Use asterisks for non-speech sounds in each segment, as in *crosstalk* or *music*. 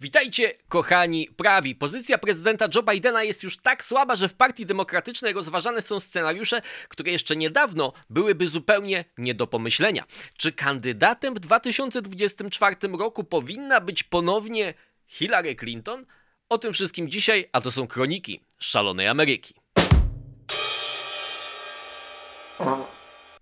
Witajcie, kochani prawi. Pozycja prezydenta Joe Bidena jest już tak słaba, że w Partii Demokratycznej rozważane są scenariusze, które jeszcze niedawno byłyby zupełnie nie do pomyślenia. Czy kandydatem w 2024 roku powinna być ponownie Hillary Clinton? O tym wszystkim dzisiaj, a to są kroniki szalonej Ameryki.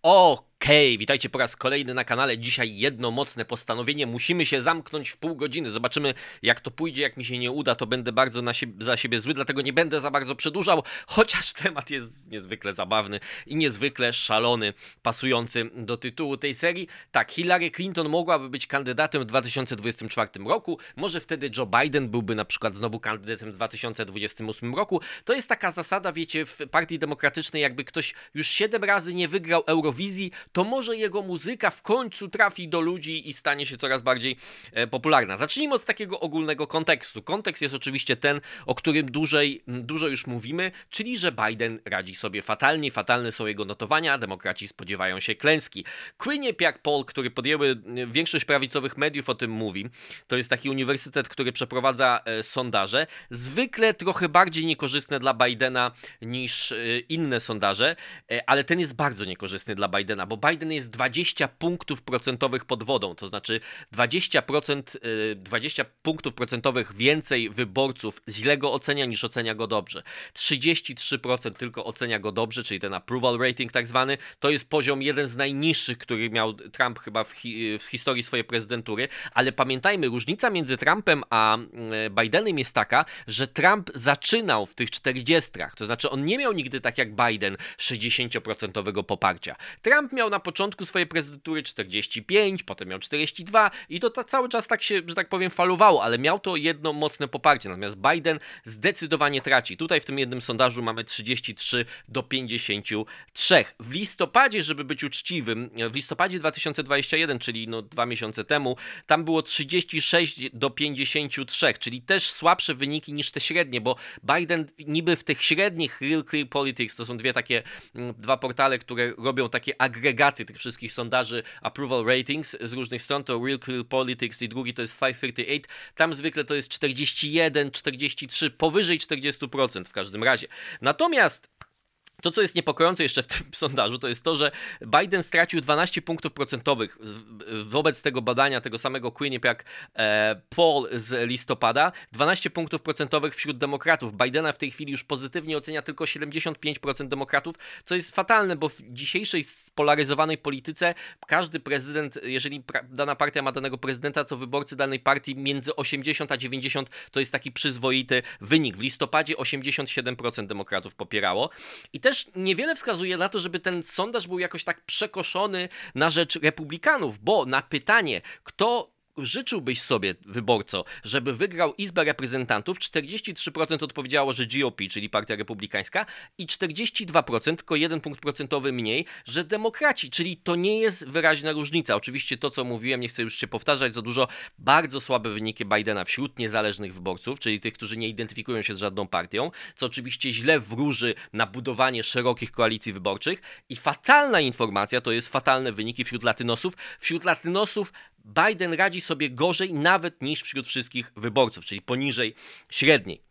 O, Okej, okay, witajcie po raz kolejny na kanale. Dzisiaj jedno mocne postanowienie. Musimy się zamknąć w pół godziny. Zobaczymy, jak to pójdzie. Jak mi się nie uda, to będę bardzo na za siebie zły, dlatego nie będę za bardzo przedłużał, *laughs* chociaż temat jest niezwykle zabawny i niezwykle szalony, pasujący do tytułu tej serii. Tak, Hillary Clinton mogłaby być kandydatem w 2024 roku. Może wtedy Joe Biden byłby na przykład znowu kandydatem w 2028 roku. To jest taka zasada, wiecie, w Partii Demokratycznej, jakby ktoś już 7 razy nie wygrał Eurowizji, to może jego muzyka w końcu trafi do ludzi i stanie się coraz bardziej e, popularna. Zacznijmy od takiego ogólnego kontekstu. Kontekst jest oczywiście ten, o którym dłużej, dużo już mówimy, czyli że Biden radzi sobie fatalnie, fatalne są jego notowania, demokraci spodziewają się klęski. Quinnipiac Poll, który podjęły większość prawicowych mediów o tym mówi, to jest taki uniwersytet, który przeprowadza e, sondaże, zwykle trochę bardziej niekorzystne dla Bidena niż e, inne sondaże, ale ten jest bardzo niekorzystny dla Bidena, bo bo Biden jest 20 punktów procentowych pod wodą, to znaczy 20%, 20 y, punktów procentowych więcej wyborców źle go ocenia niż ocenia go dobrze. 33% tylko ocenia go dobrze, czyli ten approval rating tak zwany, to jest poziom jeden z najniższych, który miał Trump chyba w, hi w historii swojej prezydentury, ale pamiętajmy, różnica między Trumpem a y, Bidenem jest taka, że Trump zaczynał w tych 40, to znaczy on nie miał nigdy tak jak Biden 60% poparcia. Trump miał miał na początku swojej prezydentury 45, potem miał 42 i to ta, cały czas tak się, że tak powiem, falowało, ale miał to jedno mocne poparcie. Natomiast Biden zdecydowanie traci. Tutaj w tym jednym sondażu mamy 33 do 53. W listopadzie, żeby być uczciwym, w listopadzie 2021, czyli no dwa miesiące temu, tam było 36 do 53, czyli też słabsze wyniki niż te średnie, bo Biden niby w tych średnich Real Clear Politics, to są dwie takie, mm, dwa portale, które robią takie agregaty agregaty tych wszystkich sondaży approval ratings z różnych stron, to Real Clear Politics i drugi to jest 538. Tam zwykle to jest 41, 43, powyżej 40% w każdym razie. Natomiast to, co jest niepokojące jeszcze w tym *laughs* sondażu, to jest to, że Biden stracił 12 punktów procentowych wobec tego badania, tego samego Quinnipiac e, poll z listopada. 12 punktów procentowych wśród demokratów. Bidena w tej chwili już pozytywnie ocenia tylko 75% demokratów, co jest fatalne, bo w dzisiejszej spolaryzowanej polityce każdy prezydent, jeżeli dana partia ma danego prezydenta, co wyborcy danej partii między 80 a 90 to jest taki przyzwoity wynik. W listopadzie 87% demokratów popierało. I też niewiele wskazuje na to, żeby ten sondaż był jakoś tak przekoszony na rzecz republikanów, bo na pytanie, kto życzyłbyś sobie, wyborco, żeby wygrał Izbę Reprezentantów? 43% odpowiedziało, że GOP, czyli Partia Republikańska, i 42%, tylko jeden punkt procentowy mniej, że demokraci, czyli to nie jest wyraźna różnica. Oczywiście to, co mówiłem, nie chcę już się powtarzać za dużo, bardzo słabe wyniki Bidena wśród niezależnych wyborców, czyli tych, którzy nie identyfikują się z żadną partią, co oczywiście źle wróży na budowanie szerokich koalicji wyborczych. I fatalna informacja to jest fatalne wyniki wśród latynosów. Wśród latynosów Biden radzi sobie gorzej nawet niż wśród wszystkich wyborców, czyli poniżej średniej.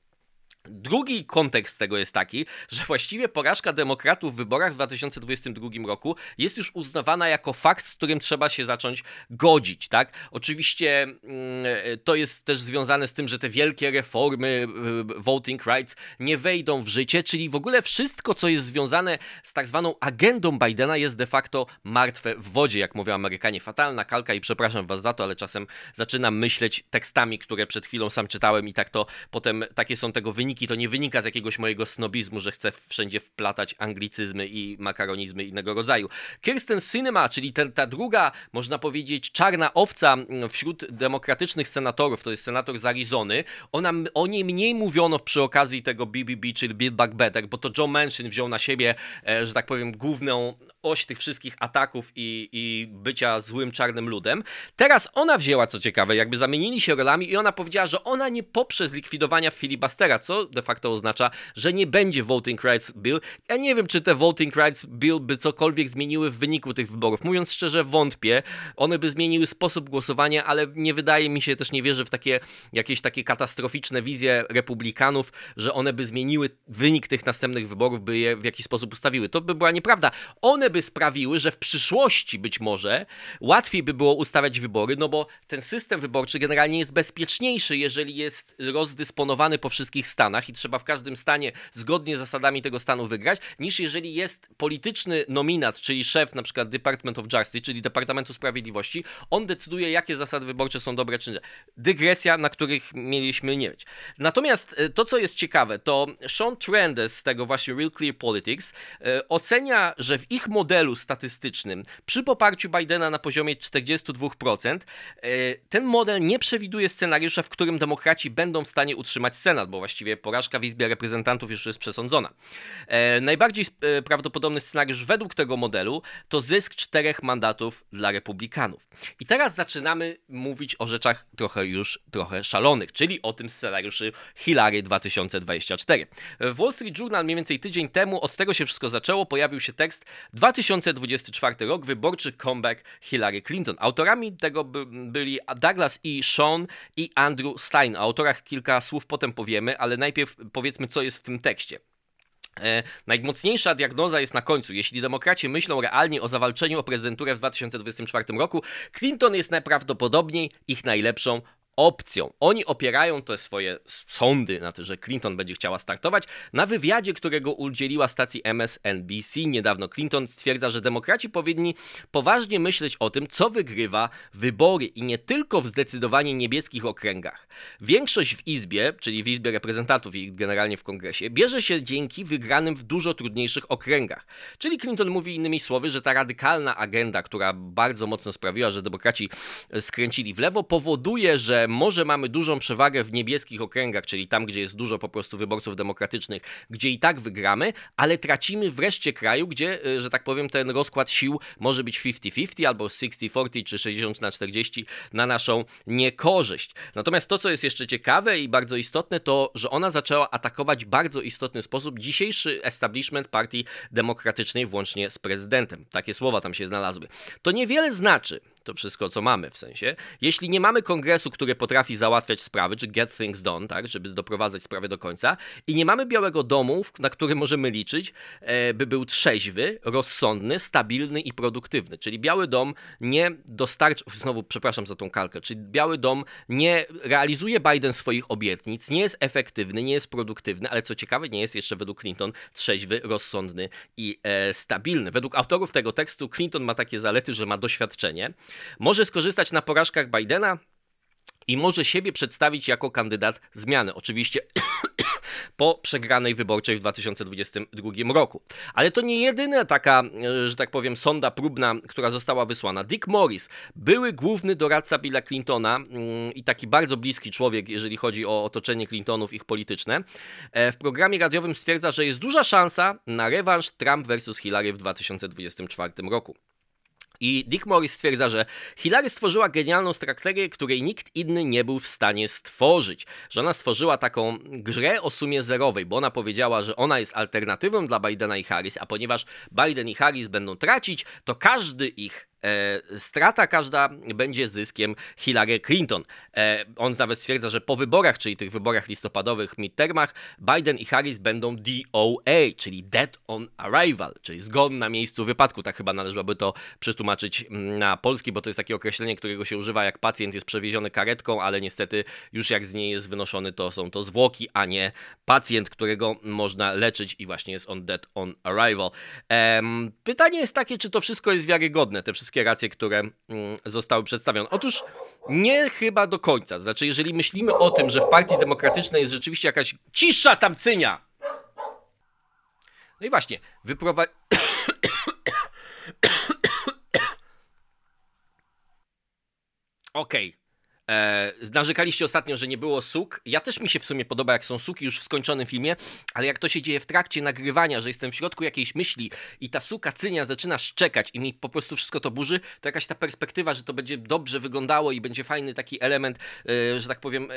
Drugi kontekst tego jest taki, że właściwie porażka demokratów w wyborach w 2022 roku jest już uznawana jako fakt, z którym trzeba się zacząć godzić, tak? Oczywiście mm, to jest też związane z tym, że te wielkie reformy y, voting rights nie wejdą w życie, czyli w ogóle wszystko, co jest związane z tak zwaną agendą Bidena jest de facto martwe w wodzie, jak mówią Amerykanie. Fatalna kalka i przepraszam was za to, ale czasem zaczynam myśleć tekstami, które przed chwilą sam czytałem i tak to potem takie są tego wyniki to nie wynika z jakiegoś mojego snobizmu, że chcę wszędzie wplatać anglicyzmy i makaronizmy innego rodzaju. Kirsten Sinema, czyli ten, ta druga, można powiedzieć, czarna owca mm, wśród demokratycznych senatorów, to jest senator z Arizony, ona, o niej mniej mówiono przy okazji tego BBB, czyli Build Back Better, bo to Joe Manchin wziął na siebie, e, że tak powiem, główną oś tych wszystkich ataków i, i bycia złym czarnym ludem. Teraz ona wzięła, co ciekawe, jakby zamienili się rolami i ona powiedziała, że ona nie poprze zlikwidowania filibustera, co de facto oznacza, że nie będzie Voting Rights Bill. Ja nie wiem, czy te Voting Rights Bill by cokolwiek zmieniły w wyniku tych wyborów. Mówiąc szczerze, wątpię. One by zmieniły sposób głosowania, ale nie wydaje mi się, też nie wierzę w takie jakieś takie katastroficzne wizje republikanów, że one by zmieniły wynik tych następnych wyborów, by je w jakiś sposób ustawiły. To by była nieprawda. One by sprawiły, że w przyszłości być może łatwiej by było ustawiać wybory, no bo ten system wyborczy generalnie jest bezpieczniejszy, jeżeli jest rozdysponowany po wszystkich stanach i trzeba w każdym stanie zgodnie z zasadami tego stanu wygrać, niż jeżeli jest polityczny nominat, czyli szef na przykład Department of Justice, czyli Departamentu Sprawiedliwości, on decyduje, jakie zasady wyborcze są dobre czy nie. Dygresja, na których mieliśmy nie mieć. Natomiast e, to, co jest ciekawe, to Sean Trendes z tego właśnie Real Clear Politics e, ocenia, że w ich modelu statystycznym przy poparciu Bidena na poziomie 42% e, ten model nie przewiduje scenariusza, w którym demokraci będą w stanie utrzymać Senat, bo właściwie porażka w Izbie Reprezentantów już jest przesądzona. Najbardziej prawdopodobny scenariusz według tego modelu to zysk czterech mandatów dla Republikanów. I teraz zaczynamy mówić o rzeczach trochę już trochę szalonych, czyli o tym scenariuszu Hillary 2024. W Wall Street Journal mniej więcej tydzień temu od tego się wszystko zaczęło, pojawił się tekst 2024 rok, wyborczy comeback Hillary Clinton. Autorami tego by, byli Douglas E. Sean i Andrew Stein. O autorach kilka słów potem powiemy, ale najpierw powiedzmy, co jest w tym tekście. E, najmocniejsza diagnoza jest na końcu. Jeśli demokraci myślą realnie o zawalczeniu o prezydenturę w 2024 roku, Clinton jest najprawdopodobniej ich najlepszą opcją. Oni opierają te swoje sądy na to, że Clinton będzie chciała startować. Na wywiadzie, którego udzieliła stacji MSNBC niedawno, Clinton stwierdza, że demokraci powinni poważnie myśleć o tym, co wygrywa wybory i nie tylko w zdecydowanie niebieskich okręgach. Większość w Izbie, czyli w Izbie Reprezentantów i generalnie w Kongresie, bierze się dzięki wygranym w dużo trudniejszych okręgach. Czyli Clinton mówi innymi słowy, że ta radykalna agenda, która bardzo mocno sprawiła, że demokraci skręcili w lewo, powoduje, że może mamy dużą przewagę w niebieskich okręgach, czyli tam, gdzie jest dużo po prostu wyborców demokratycznych, gdzie i tak wygramy, ale tracimy wreszcie kraju, gdzie, y, że tak powiem, ten rozkład sił może być 50-50 albo 60-40 czy 60 na 40 na naszą niekorzyść. Natomiast to, co jest jeszcze ciekawe i bardzo istotne, to, że ona zaczęła atakować w bardzo istotny sposób dzisiejszy establishment partii demokratycznej, włącznie z prezydentem. Takie słowa tam się znalazły. To niewiele znaczy, to wszystko, co mamy w sensie. Jeśli nie mamy kongresu, który potrafi załatwiać sprawy, czy get things done, tak, żeby doprowadzać sprawy do końca, i nie mamy Białego Domu, na który możemy liczyć, e, by był trzeźwy, rozsądny, stabilny i produktywny. Czyli Biały Dom nie dostarcza, znowu przepraszam za tą kalkę, czyli Biały Dom nie realizuje Biden swoich obietnic, nie jest efektywny, nie jest produktywny, ale co ciekawe, nie jest jeszcze według Clinton trzeźwy, rozsądny i e, stabilny. Według autorów tego tekstu Clinton ma takie zalety, że ma doświadczenie, może skorzystać na porażkach Bidena i może siebie przedstawić jako kandydat zmiany. Oczywiście *coughs* po przegranej wyborczej w 2022 roku. Ale to nie jedyna taka, e, że tak powiem, sonda próbna, która została wysłana. Dick Morris, były główny doradca Billa Clintona mm, i taki bardzo bliski człowiek, jeżeli chodzi o otoczenie Clintonów, ich polityczne, e, w programie radiowym stwierdza, że jest duża szansa na rewanż Trump versus Hillary w 2024 roku. I Dick Morris stwierdza, że Hillary stworzyła genialną strategię, której nikt inny nie był w stanie stworzyć. Że ona stworzyła taką grę o sumie zerowej, bo ona powiedziała, że ona jest alternatywą dla Bidena i Harris, a ponieważ Biden i Harris będą tracić, to każdy ich strata każda będzie zyskiem Hillary Clinton. E, on nawet stwierdza, że po wyborach, czyli tych wyborach listopadowych, midtermach, Biden i Harris będą DOA, czyli Dead on Arrival, czyli zgon na miejscu wypadku. Tak chyba należałoby to przetłumaczyć mm, na polski, bo to jest takie określenie, którego się używa jak pacjent jest przewieziony karetką, ale niestety już jak z niej jest wynoszony, to są to zwłoki, a nie pacjent, którego można leczyć i właśnie jest on Dead on Arrival. Pytanie jest takie, czy to wszystko jest wiarygodne, te wszystkie wszystkie racje, które mm, zostały przedstawione. Otóż nie chyba do końca. Znaczy, jeżeli myślimy o tym, że w Partii Demokratycznej jest rzeczywiście jakaś cisza tamcynia. No i właśnie, wyprowadzi... *coughs* Okej. Okay. E, narzekaliście ostatnio, że nie było suk. Ja też mi się w sumie podoba, jak są suki już w skończonym filmie, ale jak to się dzieje w trakcie nagrywania, że jestem w środku jakiejś myśli i ta suka cynia zaczyna szczekać i mi po prostu wszystko to burzy, to jakaś ta perspektywa, że to będzie dobrze wyglądało i będzie fajny taki element, e, że tak powiem, e,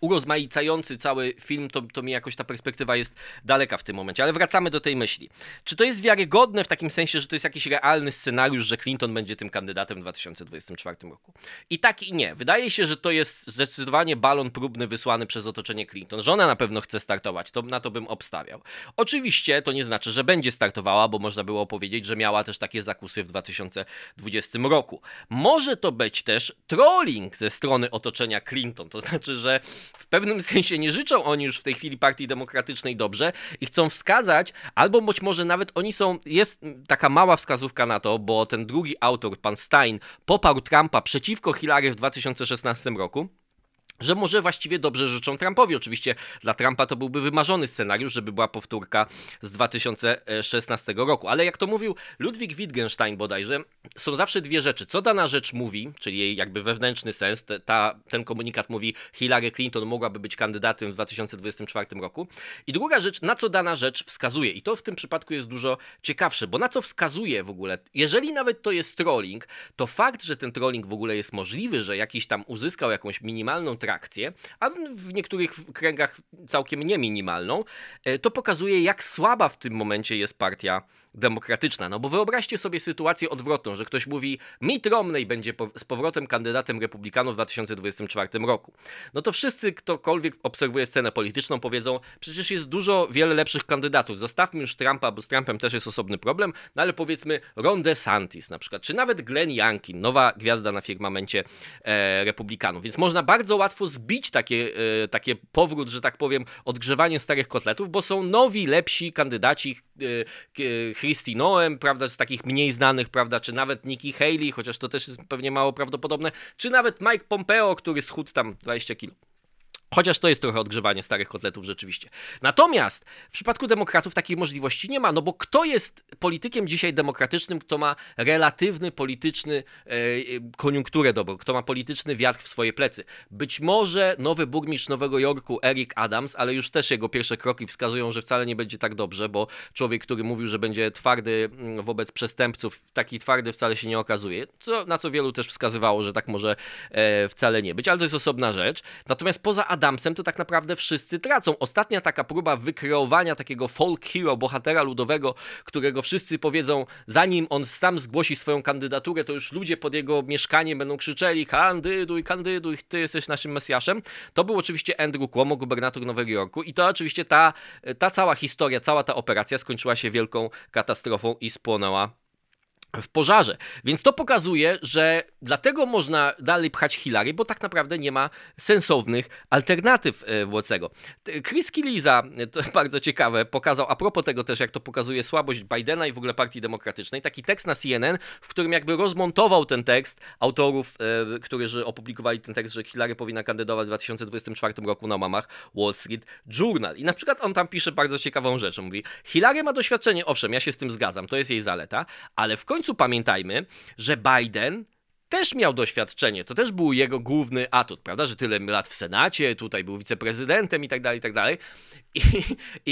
urozmaicający cały film, to, to mi jakoś ta perspektywa jest daleka w tym momencie. Ale wracamy do tej myśli. Czy to jest wiarygodne w takim sensie, że to jest jakiś realny scenariusz, że Clinton będzie tym kandydatem w 2024 roku? I tak i nie. Wydaje się, że to jest zdecydowanie balon próbny wysłany przez otoczenie Clinton. Żona na pewno chce startować, to na to bym obstawiał. Oczywiście to nie znaczy, że będzie startowała, bo można było powiedzieć, że miała też takie zakusy w 2020 roku. Może to być też trolling ze strony otoczenia Clinton, to znaczy, że w pewnym sensie nie życzą oni już w tej chwili Partii Demokratycznej dobrze i chcą wskazać, albo być może nawet oni są, jest taka mała wskazówka na to, bo ten drugi autor, pan Stein, poparł Trumpa przeciwko Hillary w 2016 roku że może właściwie dobrze życzą Trumpowi. Oczywiście dla Trumpa to byłby wymarzony scenariusz, żeby była powtórka z 2016 roku. Ale jak to mówił Ludwik Wittgenstein bodajże, są zawsze dwie rzeczy. Co dana rzecz mówi, czyli jej jakby wewnętrzny sens, ta, ten komunikat mówi Hillary Clinton mogłaby być kandydatem w 2024 roku. I druga rzecz, na co dana rzecz wskazuje. I to w tym przypadku jest dużo ciekawsze, bo na co wskazuje w ogóle, jeżeli nawet to jest trolling, to fakt, że ten trolling w ogóle jest możliwy, że jakiś tam uzyskał jakąś minimalną a w niektórych kręgach całkiem nie minimalną, e, to pokazuje, jak słaba w tym momencie jest partia demokratyczna. No bo wyobraźcie sobie sytuację odwrotną, że ktoś mówi Mitt Romney będzie po, z powrotem kandydatem republikanów w 2024 roku. No to wszyscy, ktokolwiek obserwuje scenę polityczną powiedzą, przecież jest dużo, wiele lepszych kandydatów. Zostawmy już Trumpa, bo z Trumpem też jest osobny problem, no ale powiedzmy Ron DeSantis na przykład, czy nawet Glenn Youngkin, nowa gwiazda na firmamencie e, republikanów. Więc można bardzo łatwo zbić takie, e, takie powrót, że tak powiem, odgrzewanie starych kotletów, bo są nowi, lepsi kandydaci, e, Christy Noem, prawda, z takich mniej znanych, prawda, czy nawet Nikki Haley, chociaż to też jest pewnie mało prawdopodobne, czy nawet Mike Pompeo, który schudł tam 20 kilo. Chociaż to jest trochę odgrzewanie starych kotletów rzeczywiście. Natomiast w przypadku demokratów takiej możliwości nie ma, no bo kto jest politykiem dzisiaj demokratycznym, kto ma relatywny polityczny e, koniunkturę dobrą, kto ma polityczny wiatr w swoje plecy. Być może nowy burmistrz Nowego Jorku, Eric Adams, ale już też jego pierwsze kroki wskazują, że wcale nie będzie tak dobrze, bo człowiek, który mówił, że będzie twardy mm, wobec przestępców, taki twardy wcale się nie okazuje, co, na co wielu też wskazywało, że tak może e, wcale nie być, ale to jest osobna rzecz. Natomiast poza Adamsem to tak naprawdę wszyscy tracą. Ostatnia taka próba wykreowania takiego folk hero, bohatera ludowego, którego wszyscy powiedzą, zanim on sam zgłosi swoją kandydaturę, to już ludzie pod jego mieszkaniem będą krzyczeli kandyduj, kandyduj, ty jesteś naszym Mesjaszem. To był oczywiście Andrew Cuomo, gubernator Nowego Jorku i to oczywiście ta, ta cała historia, cała ta operacja skończyła się wielką katastrofą i spłonęła w pożarze. Więc to pokazuje, że dlatego można dalej pchać Hillary, bo tak naprawdę nie ma sensownych alternatyw e, tego. Chris Kiliza, to *laughs* bardzo ciekawe, pokazał, a propos tego też, jak to pokazuje słabość Bidena i w ogóle Partii Demokratycznej, taki tekst na CNN, w którym jakby rozmontował ten tekst autorów, e, którzy opublikowali ten tekst, że Hillary powinna kandydować w 2024 roku na łamach Wall Street Journal. I na przykład on tam pisze bardzo ciekawą rzecz. Mówi, Hillary ma doświadczenie, owszem, ja się z tym zgadzam, to jest jej zaleta, ale w końcu końcu pamiętajmy, że Biden też miał doświadczenie. To też był jego główny atut, prawda? Że tyle lat w Senacie, tutaj był wiceprezydentem i tak dalej, i tak dalej. I,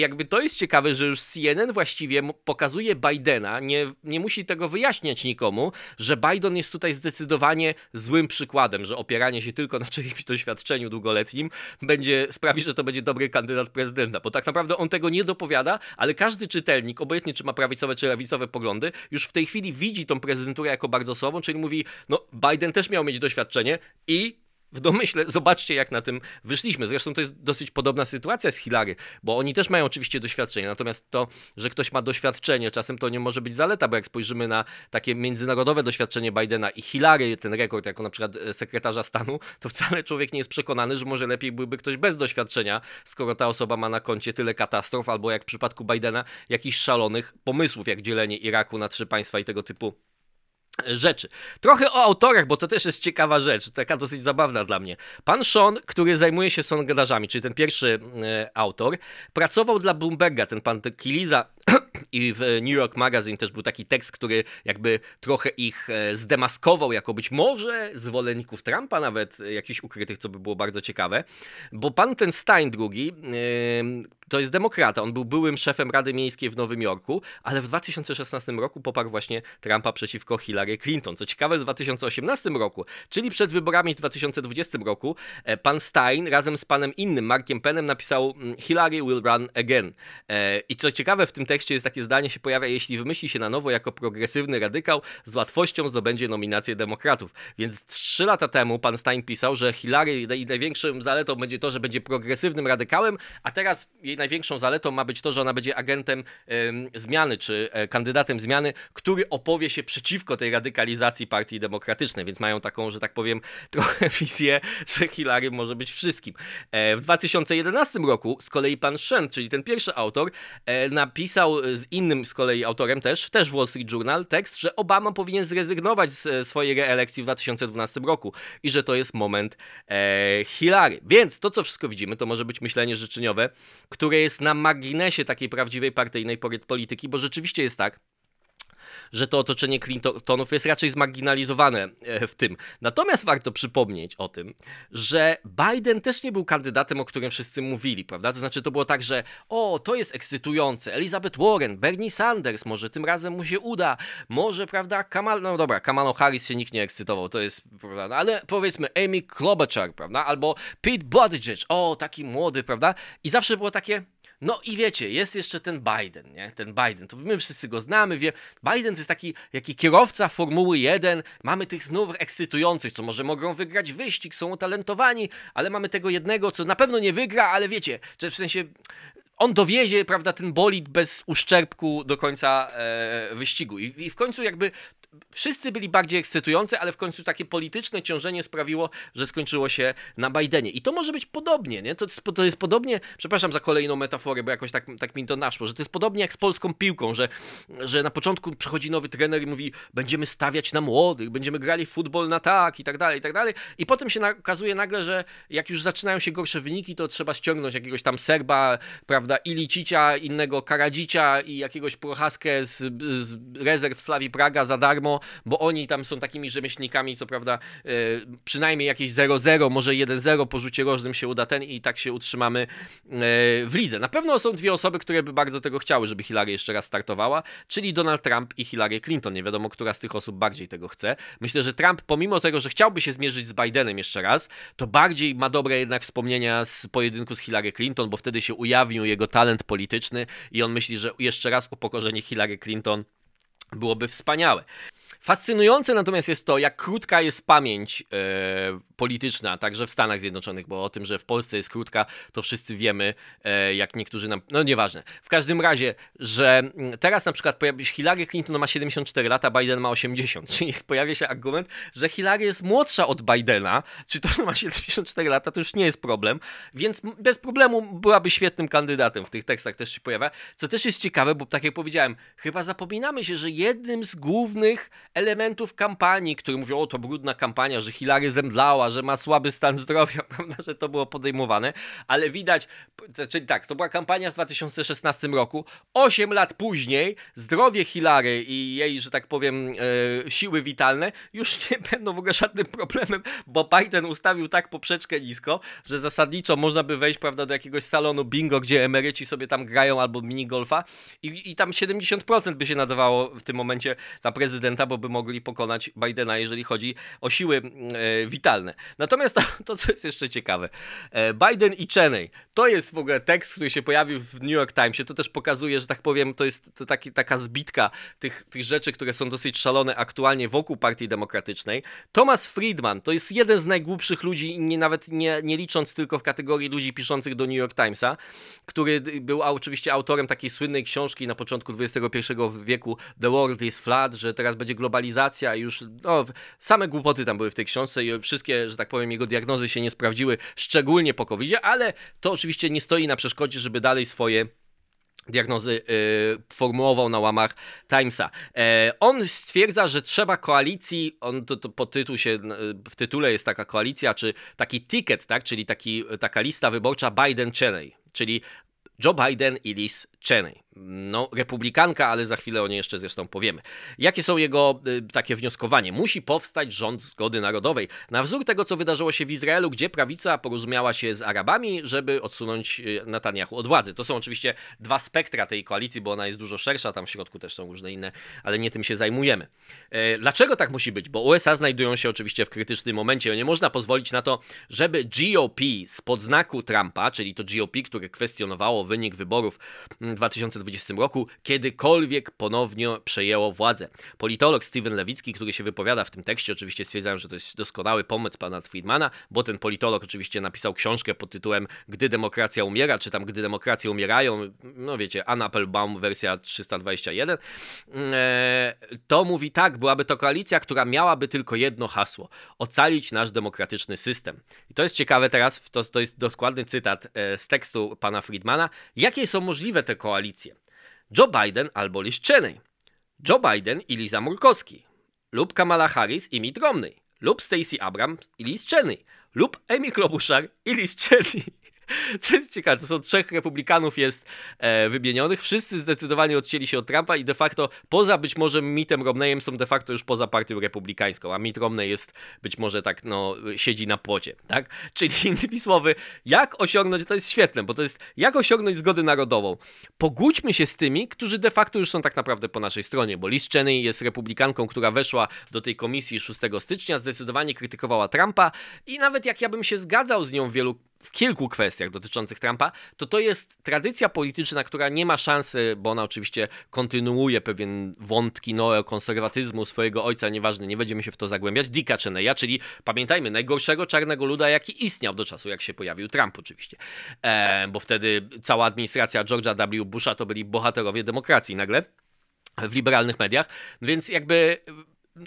jakby to jest ciekawe, że już CNN właściwie pokazuje Bidena, nie, nie musi tego wyjaśniać nikomu, że Biden jest tutaj zdecydowanie złym przykładem, że opieranie się tylko na czyimś doświadczeniu długoletnim będzie sprawi, że to będzie dobry kandydat prezydenta, bo tak naprawdę on tego nie dopowiada, ale każdy czytelnik, obojętnie czy ma prawicowe czy lewicowe poglądy, już w tej chwili widzi tą prezydenturę jako bardzo słabą, czyli mówi, no Biden też miał mieć doświadczenie i w domyśle, zobaczcie jak na tym wyszliśmy. Zresztą to jest dosyć podobna sytuacja z Hillary, bo oni też mają oczywiście doświadczenie, natomiast to, że ktoś ma doświadczenie, czasem to nie może być zaleta, bo jak spojrzymy na takie międzynarodowe doświadczenie Bidena i Hillary, ten rekord jako na przykład e, sekretarza stanu, to wcale człowiek nie jest przekonany, że może lepiej byłby ktoś bez doświadczenia, skoro ta osoba ma na koncie tyle katastrof, albo jak w przypadku Bidena, jakichś szalonych pomysłów, jak dzielenie Iraku na trzy państwa i tego typu rzeczy. Trochę o autorach, bo to też jest ciekawa rzecz, taka dosyć zabawna dla mnie. Pan Sean, który zajmuje się sondażami, czyli ten pierwszy e, autor, pracował dla Bloomberga, ten pan Kiliza *clears throat* i w New York Magazine też był taki tekst, który jakby trochę ich e, zdemaskował jako być może zwolenników Trumpa nawet jakichś ukrytych, co by było bardzo ciekawe, bo pan ten Stein drugi, to jest demokrata. On był byłym szefem Rady Miejskiej w Nowym Jorku, ale w 2016 roku poparł właśnie Trumpa przeciwko Hillary Clinton. Co ciekawe, w 2018 roku, czyli przed wyborami w 2020 roku, e, pan Stein razem z panem innym, Markiem Pennem, napisał mm, Hillary will run again. E, I co ciekawe, w tym tekście jest takie zdanie się pojawia, jeśli wymyśli się na nowo jako progresywny radykał, z łatwością zdobędzie nominację demokratów. Więc trzy lata temu pan Stein pisał, że Hillary największą zaletą będzie to, że będzie progresywnym radykałem, a teraz jej największą zaletą ma być to, że ona będzie agentem zmiany, czy e, kandydatem zmiany, który opowie się przeciwko tej radykalizacji partii demokratycznej, więc mają taką, że tak powiem, *laughs* trochę wizję, że Hillary może być wszystkim. E, w 2011 roku z kolei pan Shen, czyli ten pierwszy autor, e, napisał z innym z kolei autorem też, też Wall Street Journal, tekst, że Obama powinien zrezygnować z swojej reelekcji w 2012 roku i że to jest moment Hillary. Więc to, co wszystko widzimy, to może być myślenie życzeniowe, które jest na marginesie takiej prawdziwej partyjnej polityki, bo rzeczywiście jest tak, że to otoczenie Clintonów jest raczej zmarginalizowane e, w tym. Natomiast warto przypomnieć o tym, że Biden też nie był kandydatem, o którym wszyscy mówili, prawda? To znaczy to było tak, że o, to jest ekscytujące, Elizabeth Warren, Bernie Sanders, może tym razem mu się uda, może, prawda, Kamal, no dobra, Kamalo Harris się nikt nie ekscytował, to jest, prawda, no ale powiedzmy Amy Klobuchar, prawda, albo Pete Buttigieg, o, taki młody, prawda? I zawsze było takie, no i wiecie, jest jeszcze ten Biden, nie? Ten Biden, to my wszyscy go znamy, wie. Biden to jest taki, jaki kierowca Formuły 1, mamy tych znów ekscytujących, co może mogą wygrać wyścig, są utalentowani, ale mamy tego jednego, co na pewno nie wygra, ale wiecie, że w sensie on dowiezie, prawda, ten bolid bez uszczerbku do końca e, wyścigu. I, I, w końcu jakby wszyscy byli bardziej ekscytujący, ale w końcu takie polityczne ciążenie sprawiło, że skończyło się na Bidenie. I to może być podobnie, nie? To to jest podobnie, przepraszam za kolejną metaforę, bo jakoś tak, tak mi to naszło, że to jest podobnie jak z polską piłką, że, że na początku przychodzi nowy trener i mówi, będziemy stawiać na młodych, będziemy grali futbol na tak i tak dalej, i tak dalej. I potem się okazuje nagle, że jak już zaczynają się gorsze wyniki, to trzeba ściągnąć jakiegoś tam Serba, prawda, Ilicicia, innego Karadzicia i jakiegoś Prochaskę z, z rezerw Slawi Praga za darmo darmo, bo oni tam są takimi rzemieślnikami, co prawda e, przynajmniej jakieś 0-0, może 1-0 po rzucie rożnym się uda ten i tak się utrzymamy e, w lidze. Na pewno są dwie osoby, które by bardzo tego chciały, żeby Hillary jeszcze raz startowała, czyli Donald Trump i Hillary Clinton. Nie wiadomo, która z tych osób bardziej tego chce. Myślę, że Trump, pomimo tego, że chciałby się zmierzyć z Bidenem jeszcze raz, to bardziej ma dobre jednak wspomnienia z pojedynku z Hillary Clinton, bo wtedy się ujawnił jego talent polityczny i on myśli, że jeszcze raz upokorzenie Hillary Clinton byłoby wspaniałe. Fascynujące natomiast jest to, jak krótka jest pamięć e, polityczna, także w Stanach Zjednoczonych, bo o tym, że w Polsce jest krótka, to wszyscy wiemy, e, jak niektórzy nam. No nieważne. W każdym razie, że mm, teraz na przykład pojawi się Hillary Clinton ma 74 lata, Biden ma 80, *laughs* czyli pojawia się argument, że Hillary jest młodsza od Bidena, czy to ma 74 lata, to już nie jest problem, więc bez problemu byłaby świetnym kandydatem w tych tekstach też się pojawia. Co też jest ciekawe, bo tak jak powiedziałem, chyba zapominamy się, że jednym z głównych elementów kampanii, które mówią, o to brudna kampania, że Hillary zemdlała, że ma słaby stan zdrowia, *laughs* prawda, że to było podejmowane, ale widać, czyli tak, to była kampania w 2016 roku, 8 lat później zdrowie Hillary i jej, że tak powiem, e, siły witalne już *laughs* nie będą w ogóle żadnym problemem, bo Biden ustawił tak poprzeczkę nisko, że zasadniczo można by wejść, prawda, do jakiegoś salonu bingo, gdzie emeryci sobie tam grają albo minigolfa i, i tam 70% by się nadawało w tym momencie na prezydenta, bo by mogli pokonać Bidena, jeżeli chodzi o siły e, witalne. Natomiast *laughs* to, co jest jeszcze ciekawe, e, Biden i Cheney, to jest w ogóle tekst, który się pojawił w New York Timesie, to też pokazuje, że tak powiem, to jest to taki, taka zbitka tych, tych rzeczy, które są dosyć szalone aktualnie wokół Partii Demokratycznej. Thomas Friedman to jest jeden z najgłupszych ludzi, nie, nawet nie, nie licząc tylko w kategorii ludzi piszących do New York Timesa, który był oczywiście autorem takiej słynnej książki na początku XXI wieku The World is Flat, że teraz będzie globalizacja i już no, same głupoty tam były w tej książce i wszystkie, że tak powiem, jego diagnozy się nie sprawdziły, szczególnie po covid ale to oczywiście nie stoi na przeszkodzie, żeby dalej swoje diagnozy y, formułował na łamach Timesa. E, on stwierdza, że trzeba koalicji, on to, to po tytuł się, w tytule jest taka koalicja, czy taki ticket, tak, czyli taki, taka lista wyborcza Biden-Cheney, czyli Joe Biden i Liz Cheney. No, republikanka, ale za chwilę o niej jeszcze zresztą powiemy. Jakie są jego y, takie wnioskowanie? Musi powstać rząd zgody narodowej. Na wzór tego, co wydarzyło się w Izraelu, gdzie prawica porozumiała się z Arabami, żeby odsunąć y, Netanyahu od władzy. To są oczywiście dwa spektra tej koalicji, bo ona jest dużo szersza, tam w środku też są różne inne, ale nie tym się zajmujemy. E, dlaczego tak musi być? Bo USA znajdują się oczywiście w krytycznym momencie. Nie można pozwolić na to, żeby GOP spod znaku Trumpa, czyli to GOP, które kwestionowało wynik wyborów w 2020 roku, kiedykolwiek ponownie przejęło władzę. Politolog Steven Lewicki, który się wypowiada w tym tekście, oczywiście stwierdzają, że to jest doskonały pomysł pana Friedmana, bo ten politolog oczywiście napisał książkę pod tytułem Gdy demokracja umiera, czy tam Gdy demokracje umierają, no wiecie, Anna Applebaum wersja 321. E, to mówi tak, byłaby to koalicja, która miałaby tylko jedno hasło: ocalić nasz demokratyczny system. I to jest ciekawe teraz, to, to jest dokładny cytat e, z tekstu pana Friedmana. Jakie są możliwe te koalicje? Joe Biden albo Liz Cheney. Joe Biden i Liza Murkowski. Lub Kamala Harris i Mitt Romney. Lub Stacey Abrams i Liz Cheney. Lub Amy Klobuchar i Liz Cheney. *laughs* Co jest ciekawe, to są trzech republikanów jest e, wymienionych. Wszyscy zdecydowanie odcięli się od Trumpa i de facto poza być może Mittem Romneyem są de facto już poza partią republikańską, a Mitt Romney jest być może tak, no, siedzi na płocie, tak? *laughs* Czyli innymi słowy, jak osiągnąć, to jest świetne, bo to jest jak osiągnąć zgodę narodową. Pogódźmy się z tymi, którzy de facto już są tak naprawdę po naszej stronie, bo Liz Cheney jest republikanką, która weszła do tej komisji 6 stycznia, zdecydowanie krytykowała Trumpa i nawet jak ja bym się zgadzał z nią w wielu w kilku kwestiach dotyczących Trumpa, to to jest tradycja polityczna, która nie ma szansy, bo ona oczywiście kontynuuje pewien wątki neokonserwatyzmu swojego ojca, nieważne, nie będziemy się w to zagłębiać, Dicka Cheneya, czyli pamiętajmy, najgorszego czarnego luda, jaki istniał do czasu, jak się pojawił Trump oczywiście. E, bo wtedy cała administracja George'a W. Busha to byli bohaterowie demokracji nagle w liberalnych mediach, więc jakby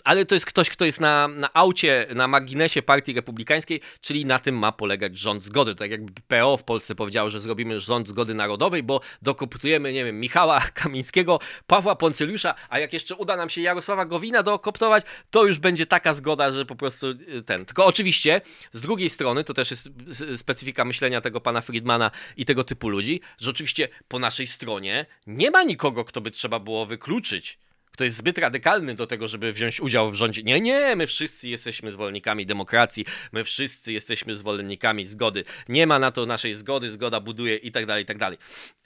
ale to jest ktoś, kto jest na, na aucie, na marginesie partii republikańskiej, czyli na tym ma polegać rząd zgody. Tak jakby PO w Polsce powiedziało, że zrobimy rząd zgody narodowej, bo dokoptujemy, nie wiem, Michała *laughs* Kamińskiego, Pawła Poncyliusza, a jak jeszcze uda nam się Jarosława Gowina dokoptować, to już będzie taka zgoda, że po prostu y, ten. Tylko oczywiście z drugiej strony, to też jest specyfika myślenia tego pana Friedmana i tego typu ludzi, że oczywiście po naszej stronie nie ma nikogo, kto by trzeba było wykluczyć kto jest zbyt radykalny do tego, żeby wziąć udział w rządzie. Nie, nie, my wszyscy jesteśmy zwolennikami demokracji, my wszyscy jesteśmy zwolennikami zgody. Nie ma na to naszej zgody, zgoda buduje i tak dalej, i tak dalej.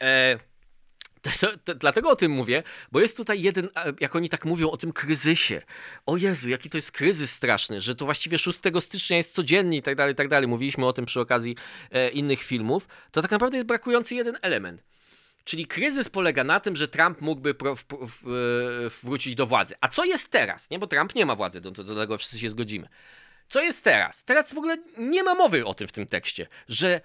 E, to, to, to, dlatego o tym mówię, bo jest tutaj jeden, jak oni tak mówią o tym kryzysie. O Jezu, jaki to jest kryzys straszny, że to właściwie 6 stycznia jest codziennie i tak dalej, i tak dalej. Mówiliśmy o tym przy okazji e, innych filmów. To tak naprawdę jest brakujący jeden element. Czyli kryzys polega na tym, że Trump mógłby pro, w, w, w, wrócić do władzy. A co jest teraz? Nie, bo Trump nie ma władzy, do, do tego wszyscy się zgodzimy. Co jest teraz? Teraz w ogóle nie ma mowy o tym w tym tekście, że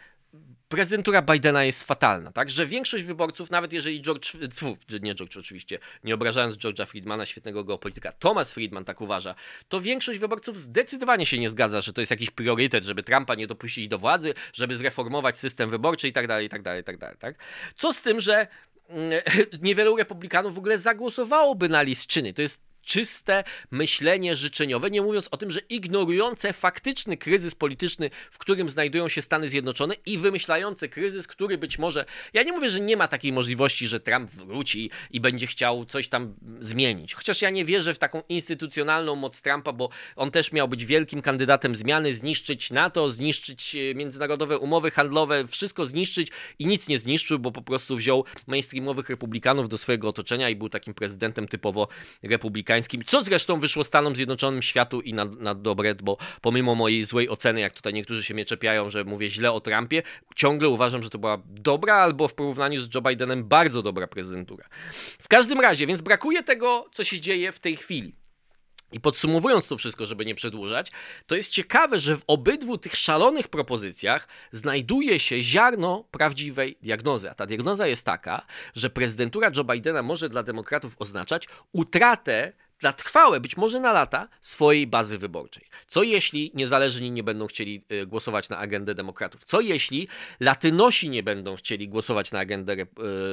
prezentura Bidena jest fatalna, tak? Że większość wyborców, nawet jeżeli George, tfu, nie George oczywiście, nie obrażając George'a Friedmana, świetnego geopolityka, Thomas Friedman tak uważa, to większość wyborców zdecydowanie się nie zgadza, że to jest jakiś priorytet, żeby Trumpa nie dopuścić do władzy, żeby zreformować system wyborczy i tak dalej, i tak dalej, i tak dalej, tak? Co z tym, że mm, *laughs* niewielu republikanów w ogóle zagłosowałoby na list czyny. To jest czyste myślenie życzeniowe, nie mówiąc o tym, że ignorujące faktyczny kryzys polityczny, w którym znajdują się Stany Zjednoczone i wymyślające kryzys, który być może, ja nie mówię, że nie ma takiej możliwości, że Trump wróci i będzie chciał coś tam zmienić. Chociaż ja nie wierzę w taką instytucjonalną moc Trumpa, bo on też miał być wielkim kandydatem zmiany, zniszczyć NATO, zniszczyć e, międzynarodowe umowy handlowe, wszystko zniszczyć i nic nie zniszczył, bo po prostu wziął mainstreamowych republikanów do swojego otoczenia i był takim prezydentem typowo republikańskim amerykańskim, co zresztą wyszło Stanom Zjednoczonym światu i na, na dobre, bo pomimo mojej złej oceny, jak tutaj niektórzy się mnie czepiają, że mówię źle o Trumpie, ciągle uważam, że to była dobra albo w porównaniu z Joe Bidenem bardzo dobra prezydentura. W każdym razie, więc brakuje tego, co się dzieje w tej chwili. I podsumowując to wszystko, żeby nie przedłużać, to jest ciekawe, że w obydwu tych szalonych propozycjach znajduje się ziarno prawdziwej diagnozy. A ta diagnoza jest taka, że prezydentura Joe Bidena może dla demokratów oznaczać utratę na trwałe, być może na lata, swojej bazy wyborczej. Co jeśli niezależni nie będą chcieli y, głosować na agendę demokratów? Co jeśli latynosi nie będą chcieli głosować na agendę y,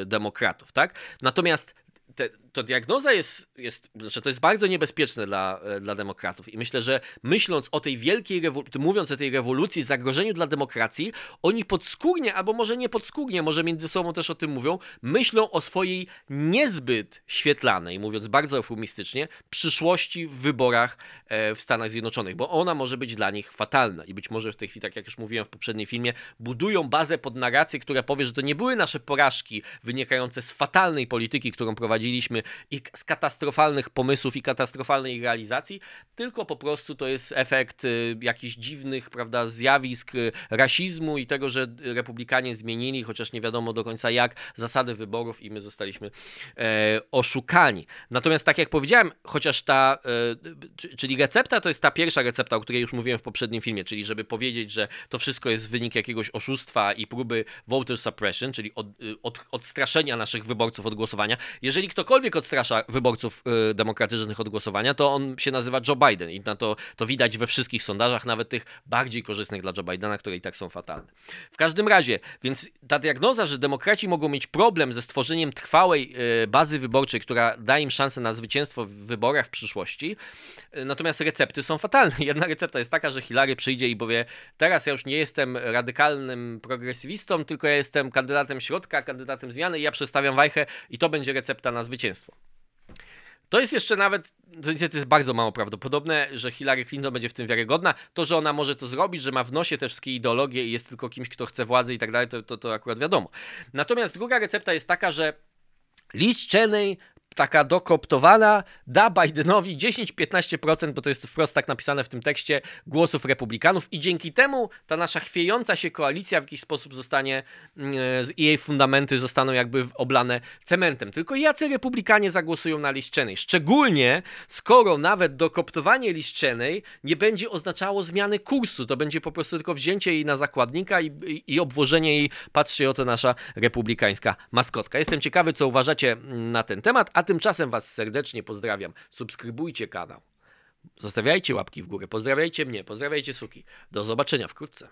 demokratów, tak? Natomiast te, to diagnoza jest, jest, znaczy to jest bardzo niebezpieczne dla, e, dla demokratów. I myślę, że myśląc o tej wielkiej, mówiąc o tej rewolucji, zagrożeniu dla demokracji, oni podskórnie, albo może nie podskórnie, może między sobą też o tym mówią, myślą o swojej niezbyt świetlanej, mówiąc bardzo eufemistycznie, przyszłości w wyborach e, w Stanach Zjednoczonych, bo ona może być dla nich fatalna. I być może w tej chwili, tak jak już mówiłem w poprzednim filmie, budują bazę pod narrację, która powie, że to nie były nasze porażki wynikające z fatalnej polityki, którą prowadziliśmy i z katastrofalnych pomysłów i katastrofalnej realizacji, tylko po prostu to jest efekt y, jakichś dziwnych, prawda, zjawisk y, rasizmu i tego, że republikanie zmienili, chociaż nie wiadomo do końca jak, zasady wyborów i my zostaliśmy e, oszukani. Natomiast tak jak powiedziałem, chociaż ta, e, czyli recepta to jest ta pierwsza recepta, o której już mówiłem w poprzednim filmie, czyli żeby powiedzieć, że to wszystko jest wynik jakiegoś oszustwa i próby voter suppression, czyli od, y, od, odstraszenia naszych wyborców od głosowania. Jeżeli ktokolwiek odstrasza wyborców y, demokratycznych od głosowania, to on się nazywa Joe Biden i na to, to widać we wszystkich sondażach, nawet tych bardziej korzystnych dla Joe Bidena, które i tak są fatalne. W każdym razie, więc ta diagnoza, że demokraci mogą mieć problem ze stworzeniem trwałej y, bazy wyborczej, która da im szansę na zwycięstwo w wyborach w przyszłości, y, natomiast recepty są fatalne. *laughs* Jedna recepta jest taka, że Hillary przyjdzie i powie, teraz ja już nie jestem radykalnym progresywistą, tylko ja jestem kandydatem środka, kandydatem zmiany i ja przestawiam wajchę i to będzie recepta na zwycięstwo. To jest jeszcze nawet, to jest bardzo mało prawdopodobne, że Hillary Clinton będzie w tym wiarygodna. To, że ona może to zrobić, że ma w nosie te wszystkie ideologie i jest tylko kimś, kto chce władzy i tak dalej, to, to, to akurat wiadomo. Natomiast druga recepta jest taka, że Liz Cheney taka dokoptowana da Bidenowi 10-15%, bo to jest wprost tak napisane w tym tekście, głosów republikanów i dzięki temu ta nasza chwiejąca się koalicja w jakiś sposób zostanie mm, i jej fundamenty zostaną jakby oblane cementem. Tylko jacy republikanie zagłosują na Liz Cheney? Szczególnie skoro nawet dokoptowanie Liz Cheney nie będzie oznaczało zmiany kursu, to będzie po prostu tylko wzięcie jej na zakładnika i, i, i obwożenie jej, patrzcie oto nasza republikańska maskotka. Jestem ciekawy, co uważacie na ten temat, a tymczasem Was serdecznie pozdrawiam. Subskrybujcie kanał. Zostawiajcie łapki w górę. Pozdrawiajcie mnie, pozdrawiajcie Suki. Do zobaczenia wkrótce.